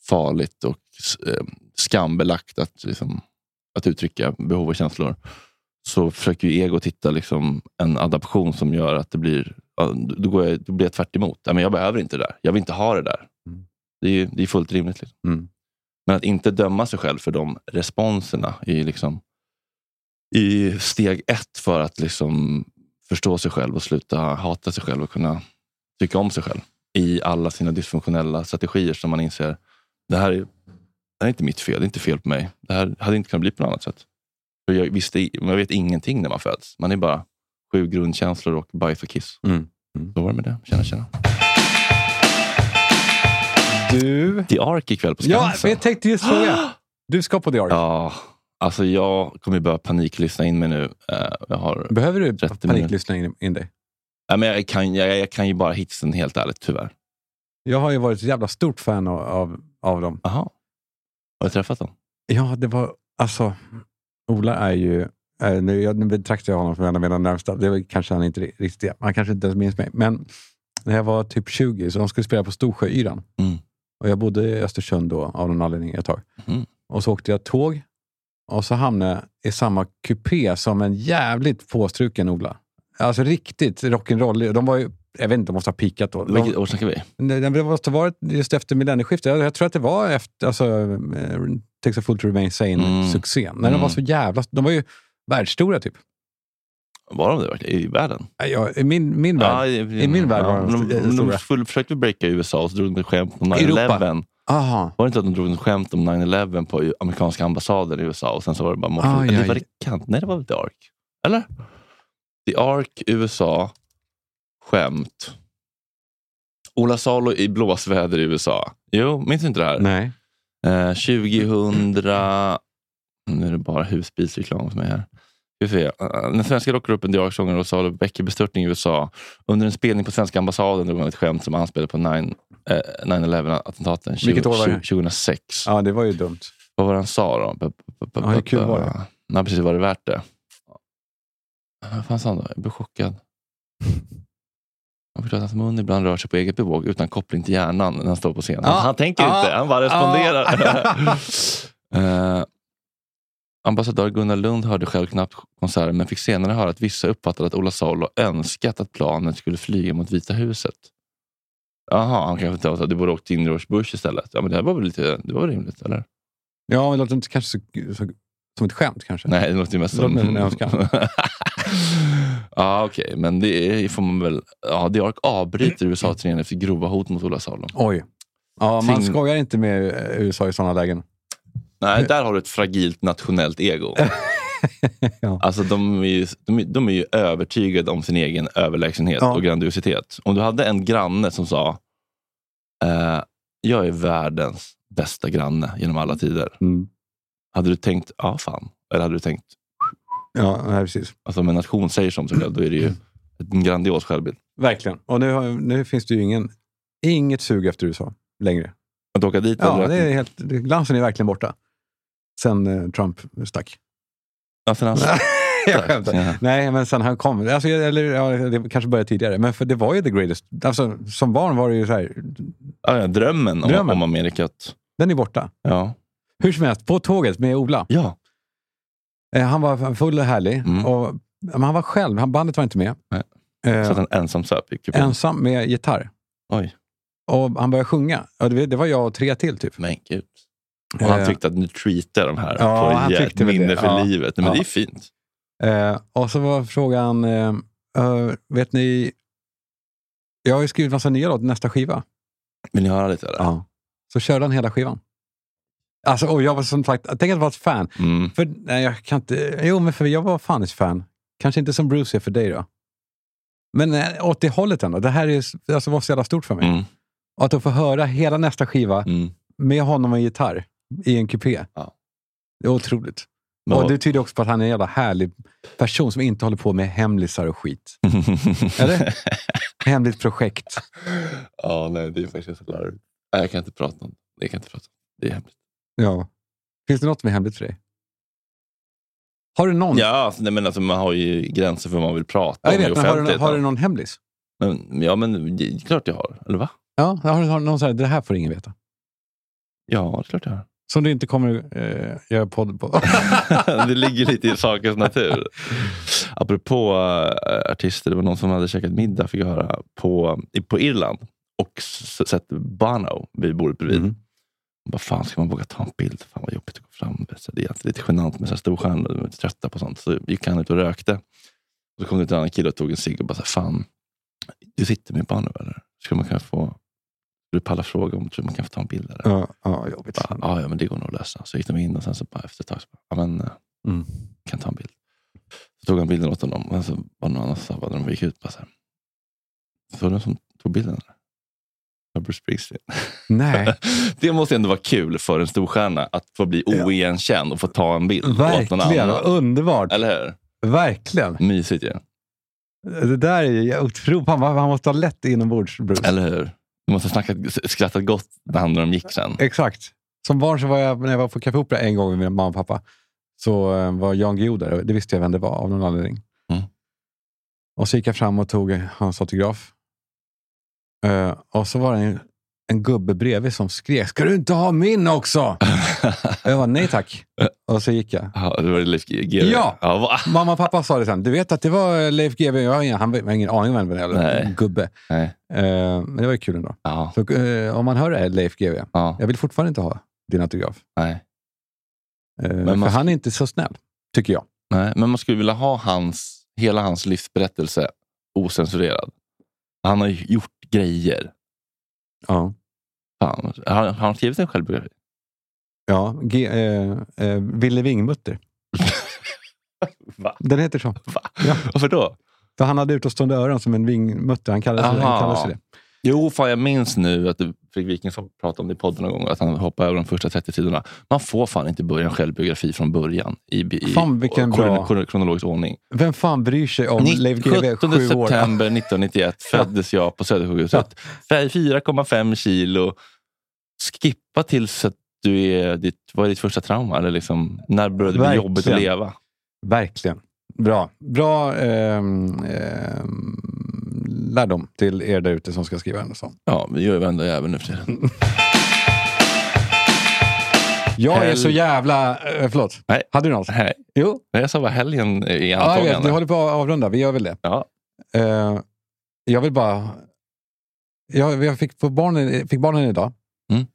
farligt och skambelagt att, liksom, att uttrycka behov och känslor så försöker ju ego hitta liksom, en adaption som gör att det blir, då, går jag, då blir jag tvärt emot. Men jag behöver inte det där. Jag vill inte ha det där. Mm. Det är, ju- det är fullt rimligt. Liksom. Mm. Men att inte döma sig själv för de responserna i, liksom, i steg ett för att liksom förstå sig själv och sluta hata sig själv och kunna tycka om sig själv i alla sina dysfunktionella strategier som man inser det här är, det här är inte mitt fel, det är inte fel på mig. Det här hade inte kunnat bli på något annat sätt. För jag, visste, man vet ingenting när man föds. Man är bara sju grundkänslor och bajs och kiss. Mm. Så var det med det. Tjena, tjena. Du... The Ark ikväll på Ja, Skansen. jag tänkte just fråga. *gasps* Du ska på The Ark. Ja, alltså jag kommer börja paniklyssna in mig nu. Eh, Behöver du 30 paniklyssna in, in dig? ja, men jag, kan, jag, jag kan ju bara hitsen helt ärligt, tyvärr. Jag har ju varit ett jävla stort fan av, av, av dem. Jaha. Har du träffat dem? Ja, det var... Alltså, Ola är ju Eh, nu, jag, nu betraktar jag honom som en av mina närmsta. Det var kanske han inte riktigt. Han kanske inte ens minns mig. Men när jag var typ 20 så de skulle spela på Storsjöyran. Mm. Och jag bodde i Östersund då av någon anledning ett tag. Mm. Och så åkte jag tåg och så hamnade jag i samma kupé som en jävligt påstruken Ola. Alltså riktigt rock'n'roll. De var ju, jag vet inte, de måste ha pikat då. De, Vilket år snackar vi? Det måste ha varit just efter millennieskiftet. Jag, jag tror att det var efter alltså, eh, Takes a Fool to Remain Mm. Sane-succén. När de Mm. var så jävla... De var ju världsstora typ. Var de det verkligen? I världen? Ja, I min, min värld. I min värld var de de, st- de, stora. de skulle- försökte breaka i USA och så drog de ett skämt om Europa. 9-11. Aha. Var det inte att de drog ett skämt om 9-11 på amerikanska ambassaden i USA och sen så var det bara. Aj, Eller aj. var det Kant? Nej, det var The Ark? Eller? The Ark, USA, skämt. Ola Salo i blåsväder i USA. Jo, minns du inte det här? Nej. Eh, 2000... Nu är det bara husbilsreklam för mig här. Ska se. Eh, Den svenska rockgruppen The Ark-sångaren och Salo väcker bestörtning i USA. Under en spelning på svenska ambassaden drog han ett skämt som anspelade på 9 eh, 9-11-attentaten Vilket år var det? 2006. Ja, det var ju dumt. Vad var det han sa då? Ja, hur kul var det? Nej, precis. Var det värt det? Vad fan sa han då? Jag blev chockad. Han förstår att hans mun ibland rör sig på eget bevåg utan koppling till hjärnan när han står på scenen. Han tänker inte, han bara responderar. *laughs* Eh, ambassadör Gunnar Lund hörde själv knappt konserten men fick senare höra att vissa uppfattade att Ola Salo önskat att planet skulle flyga mot Vita huset. Jaha, han kanske tänkte att det borde åkt till George Bush istället. Ja, men det här var väl lite, det var rimligt, eller? Ja, men det låter inte kanske så, så, som ett skämt kanske. Nej, det låter ju mest som... en önskan. *laughs* ja, okej. Men det är, får man väl... Ja, The Ark avbryter USA-turnén efter grova hot mot Ola Salo. Oj. Ja, man Ting- skojar inte med USA i sådana lägen. Nej, där har du ett fragilt nationellt ego. *laughs* Ja. Alltså, de, är ju, de, är, de är ju övertygade om sin egen överlägsenhet Ja. och grandiositet. Om du hade en granne som sa eh, jag är världens bästa granne genom alla tider. Mm. Hade du tänkt, ja fan. Eller hade du tänkt, Ja, nej, precis. alltså om en nation säger som då är det ju en grandios självbild. Verkligen. Och nu, har, nu finns det ju ingen, inget sug efter USA längre. Att åka dit Ja, det är helt, glansen är verkligen borta. Sen eh, Trump stack. Sen han *laughs* jag skämtar. Ja. Nej, men sen han kom. Alltså, eller, ja, det kanske började tidigare, men för det var ju the greatest. Alltså, som barn var det ju så här, Ja, ja, drömmen, Drömmen. Om, om Amerikat. den är borta. Ja. Hur som helst, på tåget med Ola. ja. Eh, han var full och härlig. Mm. Och, men han var själv, han, bandet var inte med. Nej. Eh, Så han ensam söp i kupén. ensam med gitarr. Oj, Och han började sjunga. Och det, det var jag och tre till typ. men gud. Och han Eh, tyckte att nu treatar de här Ja, på han ett minne för Ja. livet. Nej, men Ja. det är fint. Eh, och så var frågan, eh, vet ni, jag har ju skrivit massa nya låtar nästa skiva. Vill ni höra lite? Eller? Ja. Så körde han hela skivan. Alltså, och jag var som sagt, tänk att vara ett fan. Mm. För, nej, jag kan inte, jo, men för jag var fan ett fan. Kanske inte som Bruce är för dig då. Men eh, åt det hållet ändå. Det här är, alltså, var så jävla stort för mig. Mm. Och att då få höra hela nästa skiva Mm. med honom och en gitarr i en kupé. Ja. Det är otroligt. Men och det tyder också på att han är en jävla härlig person som inte håller på med hemlisar och skit. *laughs* Eller? Hemligt projekt. ja, nej, det är faktiskt så larvigt. Jag kan inte prata om det. Jag kan inte prata det. Är hemligt. Ja. Finns det något som är hemligt för dig? Har du någon? Ja, alltså, nej, men alltså, man har ju gränser för vad man vill prata Ja, jag om i vet, men har, du, offentligheten. har du någon hemlis? men, ja, men det är klart jag har. Eller va? Ja, har du har du någon så här, det här får ingen veta. Ja, det är klart jag har. Som du inte kommer eh, göra podd på. *laughs* det ligger lite i sakens natur. Apropå äh, artister, det var någon som hade käkat middag, fick jag höra, på, i- på Irland och s- sett Bono vid bordet bredvid. Mm. Vad fan, ska man våga ta en bild? Fan vad jobbigt att gå fram. Så Det är alltid lite genant med storstjärnor, de är lite trötta på sånt. Så gick han ut och rökte. Så kom det en annan kille och tog en cigg och bara, så här, fan, du sitter med Bono eller? Skulle man kunna få, du pallar fråga om man kan få ta en bild? Eller? ja, ja, jobbigt. Bara, ja, ja, men det går nog att lösa. Så gick de in och sen så bara efter ett tag så bara, ja men, eh, Mm. kan ta en bild. Så tog han bilden åt honom och så var det någon annan som sa, när de gick ut, bara så här, så var det som tog bilden? Eller? Bruce Springsteen. Nej, *laughs* det måste ändå vara kul för en storstjärna att få bli Ja. oigenkänd och få ta en bild verkligen. Underbart. Eller hur? Verkligen. Mysigt ju. Det där är otroligt. Han, han måste ha lätt inombords, Bruce. Eller hur? Du måste ha snackat, skrattat gott när han och de gick sen. Exakt. Som barn så var jag, när jag var på Café Opera en gång med min mamma och pappa, så eh, var Jan Guillou där. Det visste jag vem det var av någon anledning. Mm. Och så gick jag fram och tog hans autograf. Eh, och så var det en, en gubbe bredvid som skrek, ska du inte ha min också? *laughs* jag var nej tack. Och så gick jag. Ja, det var Leif GW. Ja! ja? Mamma och pappa sa det sen. Du vet att det var Leif GW. Jag har ingen, han har ingen aning om vem det är. Gubbe. Nej. Eh, men det var ju kul ändå. Ja, Så, eh, om man hör det här, Leif GW. ja, Jag vill fortfarande inte ha din autograf. nej. Eh, Men för man- han är inte så snäll, tycker jag. nej. Men man skulle vilja ha hans, hela hans livsberättelse osensurerad. Han har gjort grejer. Ja. Fan. Har, har han skrivit en självbiografi? Ja, G, eh, eh, Ville Wingmutter. *laughs* Va? Den heter så. Va? Ja. Varför då? För han hade utåtstående öron som en vingmutter. Han kallade sig, han Aha. kallade sig det. Jo, fan, jag minns nu att Fredrik Wikingsson pratade om det i podden någon gång, att han hoppade över de första 30 sidorna. Man får fan inte börja en självbiografi från början i, i Fan, vilken kron- kron- kronologisk ordning. Vem fan bryr sig om Ni- Leif GW 17 sju år? september *laughs* 1991 föddes jag på Södersjukhuset. 4,5 kilo. Skippa tills att du är ditt, vad är ditt första trauma? Eller liksom, när började det bli jobbigt att leva? Verkligen. Bra. Bra ehm, ehm, lärdom till er där ute som ska skriva en sån. Ja, vi gör ju varenda jävel nu för tiden. Jag är Hel- så jävla... Eh, förlåt. Nej. Hade du något? Nej, Jo. jag sa bara helgen i Ja, jag vet. antagande. Vi håller på att avrunda. Vi gör väl det. Ja. Eh, jag vill bara... Jag, jag fick, få barnen, fick barnen idag. Mm.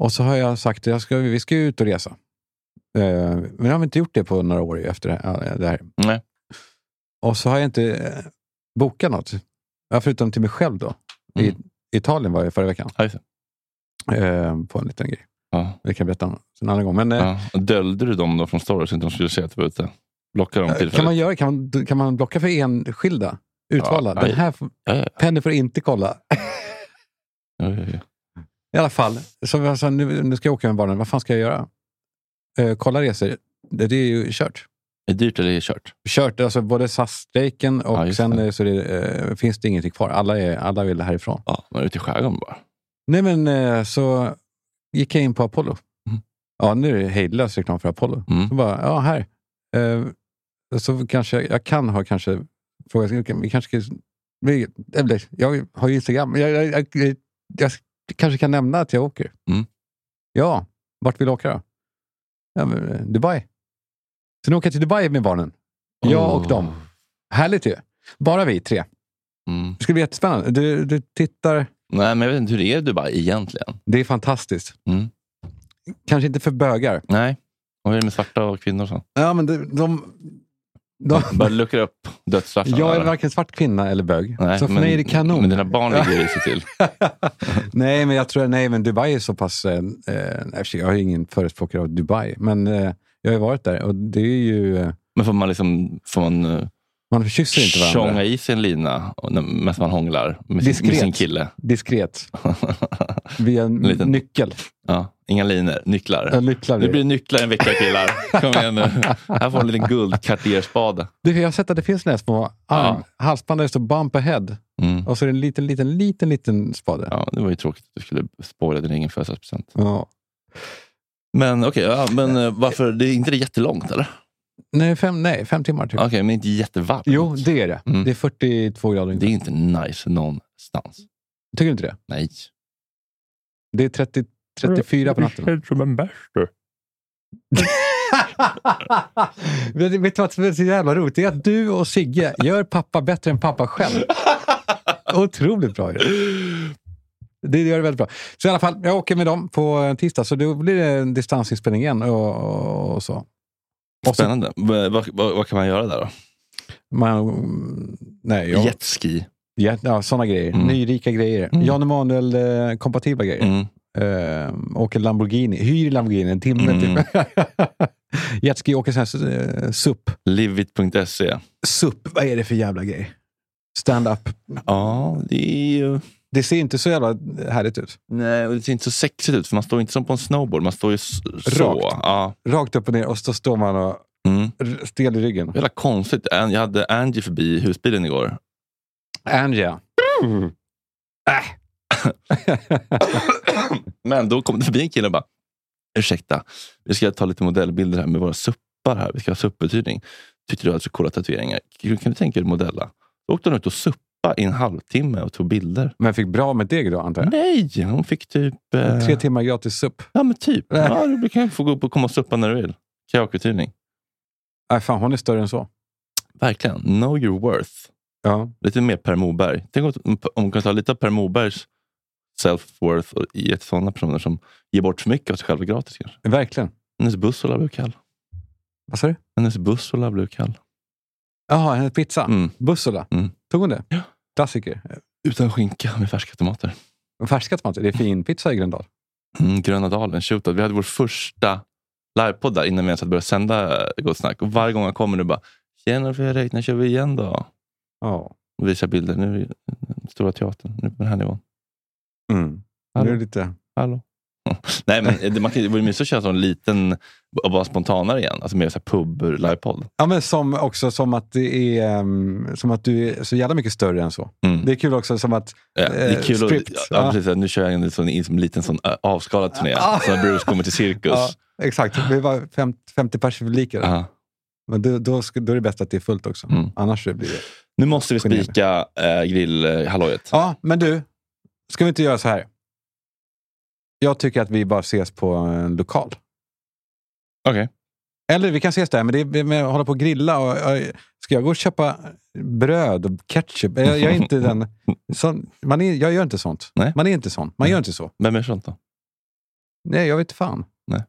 Och så har jag sagt att jag ska, vi ska ut och resa. Eh, men jag har inte gjort det på några år efter det här. Det här. Nej. Och så har jag inte eh, bokat något. Ja, förutom till mig själv då. Mm. I Italien var jag förra veckan. Ja. Eh, på en liten grej. Ja. Det kan jag berätta om en annan gång. Men, eh, Ja. Döljde du dem då från story så inte de skulle se att du var ute? Blockade dem tillfälligt? kan, man göra, kan, man, kan man blocka för enskilda? Utvalda? Ja, Den här Penny får inte kolla. I alla fall, så jag sa, nu, nu ska jag åka med barnen. Vad fan ska jag göra? Eh, kolla resor. Det, det är ju kört. Är det dyrt eller är det kört? Kört, alltså både SAS-strejken och Ja, sen det. så det, eh, finns det ingenting kvar. Alla, är, alla vill härifrån. Ja, man är ute i skärgården bara. Nej men eh, så gick jag in på Apollo. Mm. Ja, nu är det hejdlös reklam för Apollo. Mm. Så bara, ja här. Eh, så kanske, jag kan ha kanske frågat, vi kanske eller, jag har ju Instagram, jag, jag, jag, jag, kanske kan nämna att jag åker. Mm. Ja, vart vill du åka då? Ja, Dubai. Sen åker jag till Dubai med barnen. Jag och dem. Härligt ju. Bara vi tre. Mm. Det ska bli jättespännande. Du, du tittar, Nej, men jag vet inte hur det är i Dubai egentligen. det är fantastiskt. Mm. Kanske inte för bögar. Nej. Och hur är det med svarta och kvinnor så? Ja, men de, de, de, Bara luckra upp dödsstraffen. jag är varken svart kvinna eller bög. Nej, så för men, mig är det kanon. Men dina barn ligger risigt till. *laughs* nej, men jag tror nej, men Dubai är så pass... Eh, eh, jag är ingen förespråkare av Dubai, men eh, jag har ju varit där och det är ju... Eh, Men får man liksom får man uh, man kysser inte varandra. tjonga i sig en lina medan man hånglar med sin, med sin kille? Diskret. *laughs* Via en liten- nyckel. ja, inga linor, nycklar. Ja, nycklar Det blir nycklar en vecka killar. Kom igen nu. Här får en liten guldkarterspade. Du, jag har sett att det finns såna här små Ja. halsband där det står bump ahead. Mm. Och så är det en liten, liten, liten, liten spade. Ja, det var ju tråkigt att du skulle spoila din egen födelsedagspresent. Ja. Men okej, ja, men eh, varför? Det är inte det jättelångt eller? Nej, fem, nej, fem timmar typ. Okej, men inte jättevarmt. Jo, det är det. Mm. Det är 42 grader. Det är inte nice någonstans. Tycker du inte det? Nej. Det är 30, 34 på natten. som en bärs vet, *laughs* vet du vad som är så jävla roligt? Det är att du och Sigge gör pappa bättre än pappa själv. *laughs* Otroligt bra ju. Det gör det väldigt bra. Så i alla fall, jag åker med dem på tisdag, så då blir det en distansinspelning igen och, och, så. Och så Spännande. Vad, vad, vad kan man göra där då? man, nej, jag, Jetski. ja, ja, sådana grejer. Mm. Nyrika grejer. Mm. Jan Emanuel-kompatibla grejer. Mm. Eh, åker Lamborghini, hyr Lamborghini en timme Mm. typ. *laughs* Jetski åker här uh, SUP. Livit.se. SUP, vad är det för jävla grej? Stand-up. Ja, det är ju... Det ser inte så jävla härligt ut. Nej, och det ser inte så sexigt ut för man står inte som på en snowboard. Man står ju så. Rakt. Ja. Rakt upp och ner och så står man och Mm. stel i ryggen. Jävla konstigt. Jag hade Angie förbi i husbilen igår. Angia. *laughs* Men då kom det förbi en kille och bara, ursäkta, vi ska ta lite modellbilder här med våra suppar. här. Vi ska ha suppbetydning. Tyckte du hade så coola tatueringar. Kan du tänka dig modella? Då åkte hon ut och suppa i en halvtimme och tog bilder. Men fick bra med deg då, antar jag? Nej, hon fick typ... Eh, Tre timmar gratis supp. Ja, men typ. Ja, du kan få gå upp och komma och suppa när du vill. Kajakbetydning. Nej, fan, hon är större än så. Verkligen. Know your worth. Ja. Lite mer Per Moberg. Tänk om, om man kan ta lite av Per Mobergs self-worth och ge till sådana personer som ger bort för mycket av sig själva gratis. Kanske. Verkligen. Hennes Bussola blev kall. Vad sa du? Hennes Bussola blev kall. Jaha, hennes pizza. Mm. Bussola. Mm. Tog hon det? Ja. Klassiker. Utan skinka med färska tomater. Färska tomater. Det är fin pizza i Gröndal. Mm, Gröna Dalen, shootout. Vi hade vår första livepodd där innan vi ens hade börjat sända Gott Snack. Och varje gång han kommer nu bara Tjena Fredrik, när kör vi igen då? Ja. Och visar bilder. Nu är i Stora Teatern. Nu på den här nivån. Mm. Nu Hallå? är det lite... Hallå? *laughs* Nej, men det, man kan, det vore mysigt att köra som en liten och vara spontanare igen. Alltså mer pub-livepodd. Ja, men som, också som att, det är, ehm, som att du är så jävla mycket större än så. Mm. Det är kul också som att... Ja, det är eh, kul script. att, ja, Ja. precis, nu kör jag en, sån, en, sån liten sån, äh, avskalad turné. Ja. Så när Bruce kommer till cirkus. Ja, exakt. Vi var 50, 50 pers i publiken. Aha. Men då, då, då är det bäst att det är fullt också. Mm. Annars blir det... Nu måste vi spika äh, grillhallojet. Ja, men du. Ska vi inte göra så här? Jag tycker att vi bara ses på en lokal. Okej. Eller vi kan ses där, men det är med att hålla på och grilla. Och, och, ska jag gå och köpa bröd och ketchup? Jag, jag är inte *laughs* den... Sån, man är, jag gör inte sånt. Nej. Man är inte sån. Man gör inte så. Vem är sånt då? Nej, jag vet fan. Nej.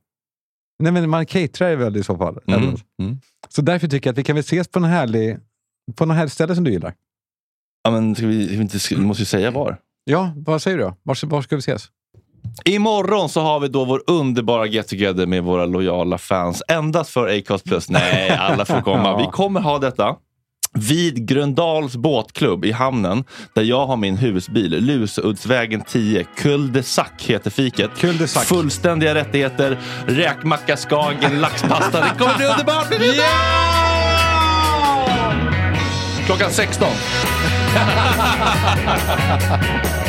Nej, men man caterar väl i så fall. Mm. Mm. Så därför tycker jag att vi kan väl ses på en härlig, på något härligt ställe som du gillar. Ja, men ska vi, vi, inte, vi måste ju säga var. Ja, vad säger du då? Var, var ska vi ses? Imorgon så har vi då vår underbara get together med våra lojala fans. Endast för Acast Plus. *laughs* Nej, alla får komma. Vi kommer ha detta vid Gröndals båtklubb i hamnen där jag har min husbil. Lusuddsvägen 10. Cul de Sac heter fiket. Cul de Sac. Fullständiga rättigheter. Räkmacka, Skagen, laxpasta. Det kommer bli underbart! *laughs* Underbart! Klockan 16. *laughs*